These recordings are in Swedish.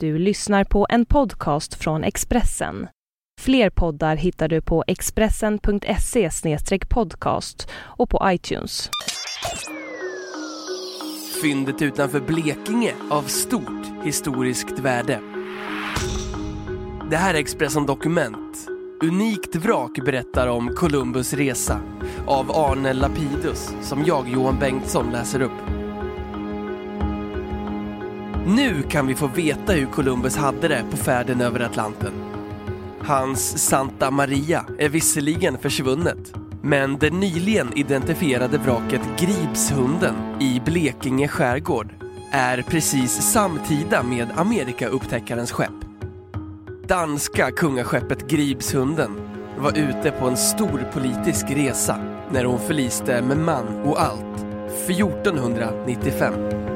Du lyssnar på en podcast från Expressen. Fler poddar hittar du på expressen.se podcast och på iTunes. Fyndet utanför Blekinge av stort historiskt värde. Det här är Expressen Dokument. Unikt vrak berättar om Columbus resa av Arne Lapidus som jag, Johan Bengtsson, läser upp. Nu kan vi få veta hur Columbus hade det på färden över Atlanten. Hans Santa Maria är visserligen försvunnet, men det nyligen identifierade vraket Gripshunden i Blekinge skärgård är precis samtida med Amerikaupptäckarens skepp. Danska kungaskeppet Gripshunden var ute på en stor politisk resa när hon förliste med man och allt 1495.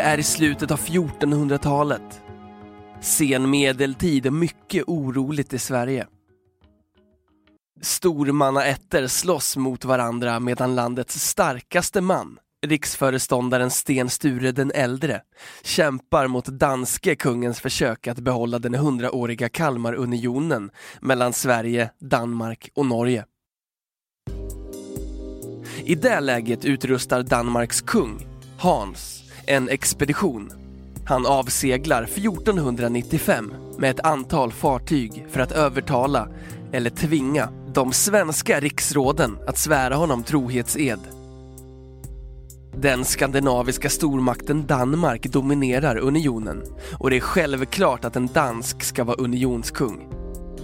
Det är i slutet av 1400-talet. Sen medeltid och mycket oroligt i Sverige. Stormannaätter slåss mot varandra medan landets starkaste man, riksföreståndaren Sten Sture den äldre, kämpar mot danske kungens försök att behålla den hundraåriga Kalmarunionen mellan Sverige, Danmark och Norge. I det läget utrustar Danmarks kung, Hans, en expedition. Han avseglar 1495 med ett antal fartyg för att övertala, eller tvinga, de svenska riksråden att svära honom trohetsed. Den skandinaviska stormakten Danmark dominerar unionen och det är självklart att en dansk ska vara unionskung.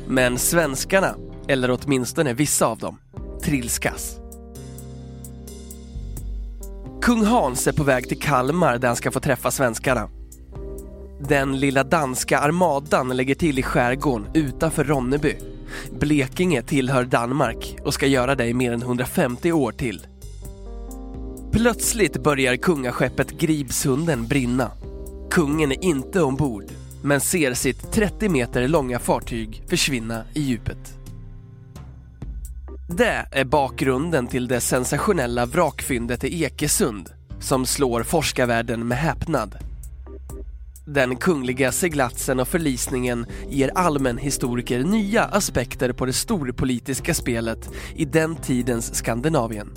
Men svenskarna, eller åtminstone vissa av dem, trilskas. Kung Hans är på väg till Kalmar där han ska få träffa svenskarna. Den lilla danska armadan lägger till i skärgården utanför Ronneby. Blekinge tillhör Danmark och ska göra det i mer än 150 år till. Plötsligt börjar kungaskeppet Gribsunden brinna. Kungen är inte ombord, men ser sitt 30 meter långa fartyg försvinna i djupet. Det är bakgrunden till det sensationella vrakfyndet i Ekesund som slår forskarvärlden med häpnad. Den kungliga seglatsen och förlisningen ger allmänhistoriker nya aspekter på det storpolitiska spelet i den tidens Skandinavien.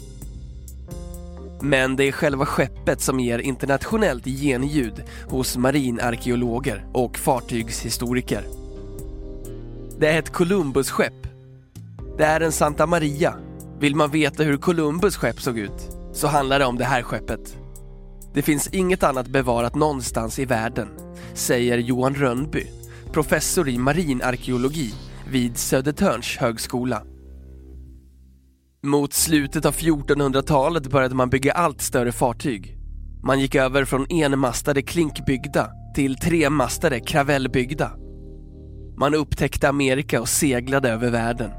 Men det är själva skeppet som ger internationellt genljud hos marinarkeologer och fartygshistoriker. Det är ett Columbus-skepp det är en Santa Maria. Vill man veta hur Columbus skepp såg ut så handlar det om det här skeppet. Det finns inget annat bevarat någonstans i världen, säger Johan Rönnby, professor i marinarkeologi vid Södertörns högskola. Mot slutet av 1400-talet började man bygga allt större fartyg. Man gick över från enmastade klinkbyggda till tremastade kravellbyggda. Man upptäckte Amerika och seglade över världen.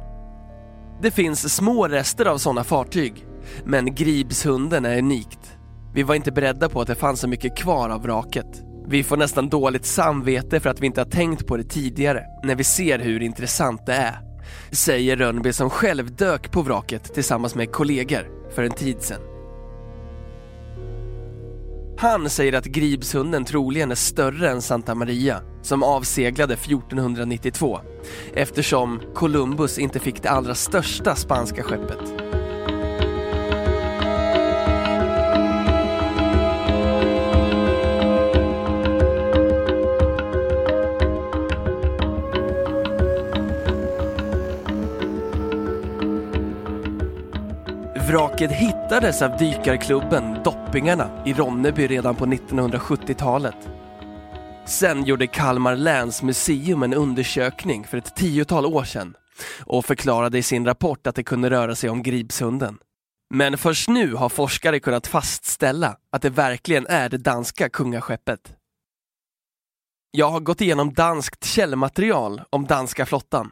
Det finns små rester av sådana fartyg, men Gribshunden är unikt. Vi var inte beredda på att det fanns så mycket kvar av vraket. Vi får nästan dåligt samvete för att vi inte har tänkt på det tidigare, när vi ser hur intressant det är. Säger Rönnby som själv dök på vraket tillsammans med kollegor för en tid sedan. Han säger att Gribshunden troligen är större än Santa Maria som avseglade 1492 eftersom Columbus inte fick det allra största spanska skeppet. Vraket hittades av dykarklubben Doppingarna i Ronneby redan på 1970-talet. Sen gjorde Kalmar läns museum en undersökning för ett tiotal år sedan och förklarade i sin rapport att det kunde röra sig om Gripshunden. Men först nu har forskare kunnat fastställa att det verkligen är det danska kungaskeppet. Jag har gått igenom danskt källmaterial om danska flottan.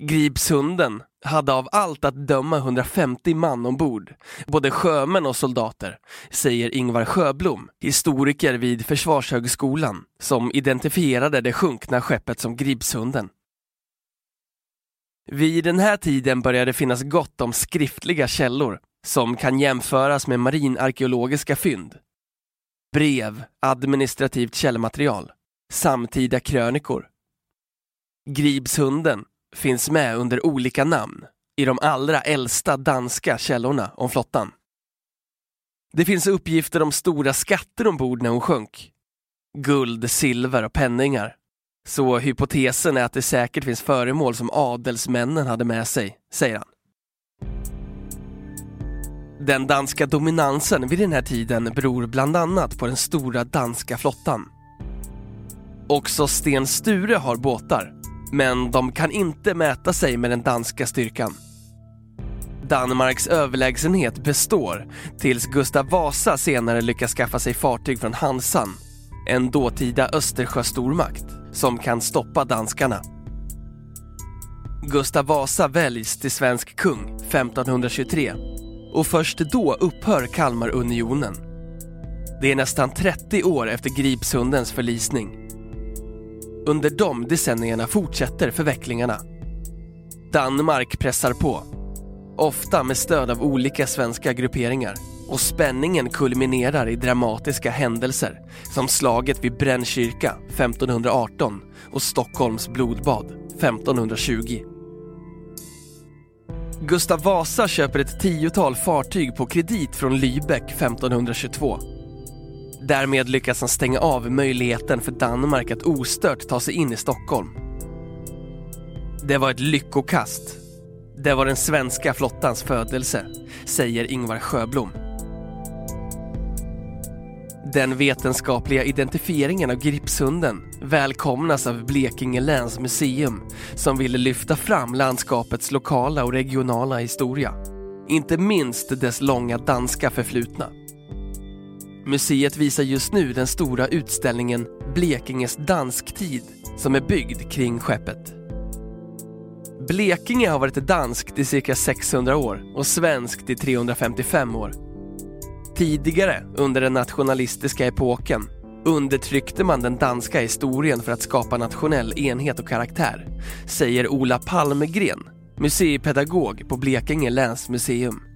Gripshunden hade av allt att döma 150 man ombord, både sjömän och soldater, säger Ingvar Sjöblom, historiker vid Försvarshögskolan, som identifierade det sjunkna skeppet som Gripshunden. Vid den här tiden börjar det finnas gott om skriftliga källor som kan jämföras med marinarkeologiska fynd. Brev, administrativt källmaterial, samtida krönikor. Gribshunden finns med under olika namn i de allra äldsta danska källorna om flottan. Det finns uppgifter om stora skatter ombord när hon sjönk. Guld, silver och penningar. Så hypotesen är att det säkert finns föremål som adelsmännen hade med sig, säger han. Den danska dominansen vid den här tiden beror bland annat på den stora danska flottan. Också Sten Sture har båtar, men de kan inte mäta sig med den danska styrkan. Danmarks överlägsenhet består tills Gustav Vasa senare lyckas skaffa sig fartyg från Hansan, en dåtida Östersjöstormakt som kan stoppa danskarna. Gustav Vasa väljs till svensk kung 1523 och först då upphör Kalmarunionen. Det är nästan 30 år efter Gripsundens förlisning. Under de decennierna fortsätter förvecklingarna. Danmark pressar på ofta med stöd av olika svenska grupperingar. Och spänningen kulminerar i dramatiska händelser som slaget vid Brännkyrka 1518 och Stockholms blodbad 1520. Gustav Vasa köper ett tiotal fartyg på kredit från Lübeck 1522. Därmed lyckas han stänga av möjligheten för Danmark att ostört ta sig in i Stockholm. Det var ett lyckokast det var den svenska flottans födelse, säger Ingvar Sjöblom. Den vetenskapliga identifieringen av gripshunden välkomnas av Blekinge läns museum som ville lyfta fram landskapets lokala och regionala historia. Inte minst dess långa danska förflutna. Museet visar just nu den stora utställningen Blekinges dansktid som är byggd kring skeppet. Blekinge har varit danskt i cirka 600 år och svenskt i 355 år. Tidigare, under den nationalistiska epoken, undertryckte man den danska historien för att skapa nationell enhet och karaktär, säger Ola Palmgren, museipedagog på Blekinge länsmuseum.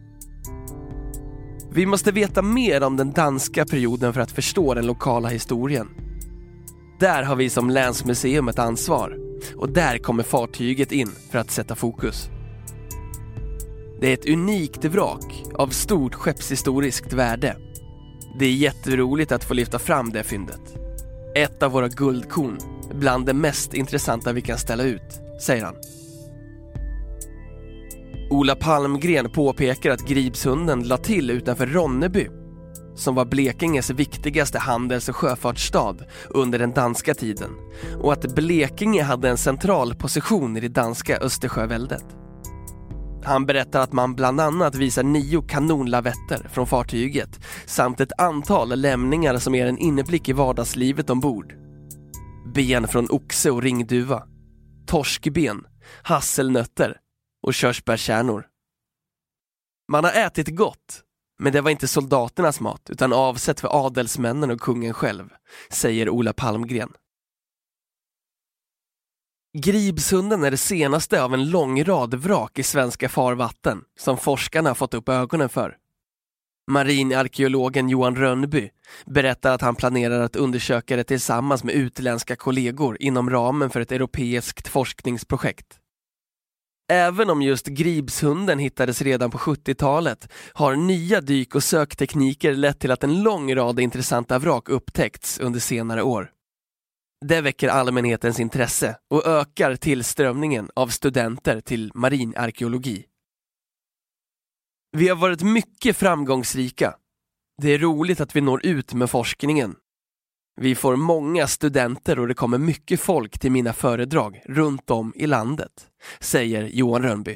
Vi måste veta mer om den danska perioden för att förstå den lokala historien. Där har vi som länsmuseum ett ansvar och där kommer fartyget in för att sätta fokus. Det är ett unikt vrak av stort skeppshistoriskt värde. Det är jätteroligt att få lyfta fram det fyndet. Ett av våra guldkorn, bland det mest intressanta vi kan ställa ut, säger han. Ola Palmgren påpekar att Gripshunden la till utanför Ronneby som var Blekinges viktigaste handels och sjöfartsstad under den danska tiden och att Blekinge hade en central position i det danska Östersjöväldet. Han berättar att man bland annat visar nio kanonlavetter från fartyget samt ett antal lämningar som ger en inblick i vardagslivet ombord. Ben från oxe och ringduva, torskben, hasselnötter och körsbärskärnor. Man har ätit gott men det var inte soldaternas mat utan avsett för adelsmännen och kungen själv, säger Ola Palmgren. Gribshunden är det senaste av en lång rad vrak i svenska farvatten som forskarna fått upp ögonen för. Marinarkeologen Johan Rönnby berättar att han planerar att undersöka det tillsammans med utländska kollegor inom ramen för ett europeiskt forskningsprojekt. Även om just Gribshunden hittades redan på 70-talet har nya dyk och söktekniker lett till att en lång rad intressanta vrak upptäckts under senare år. Det väcker allmänhetens intresse och ökar tillströmningen av studenter till marinarkeologi. Vi har varit mycket framgångsrika. Det är roligt att vi når ut med forskningen vi får många studenter och det kommer mycket folk till mina föredrag runt om i landet, säger Johan Rönnby.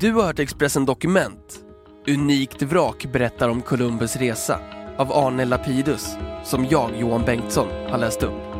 Du har hört Expressen Dokument. Unikt vrak berättar om Columbus resa av Arne Lapidus som jag, Johan Bengtsson, har läst upp.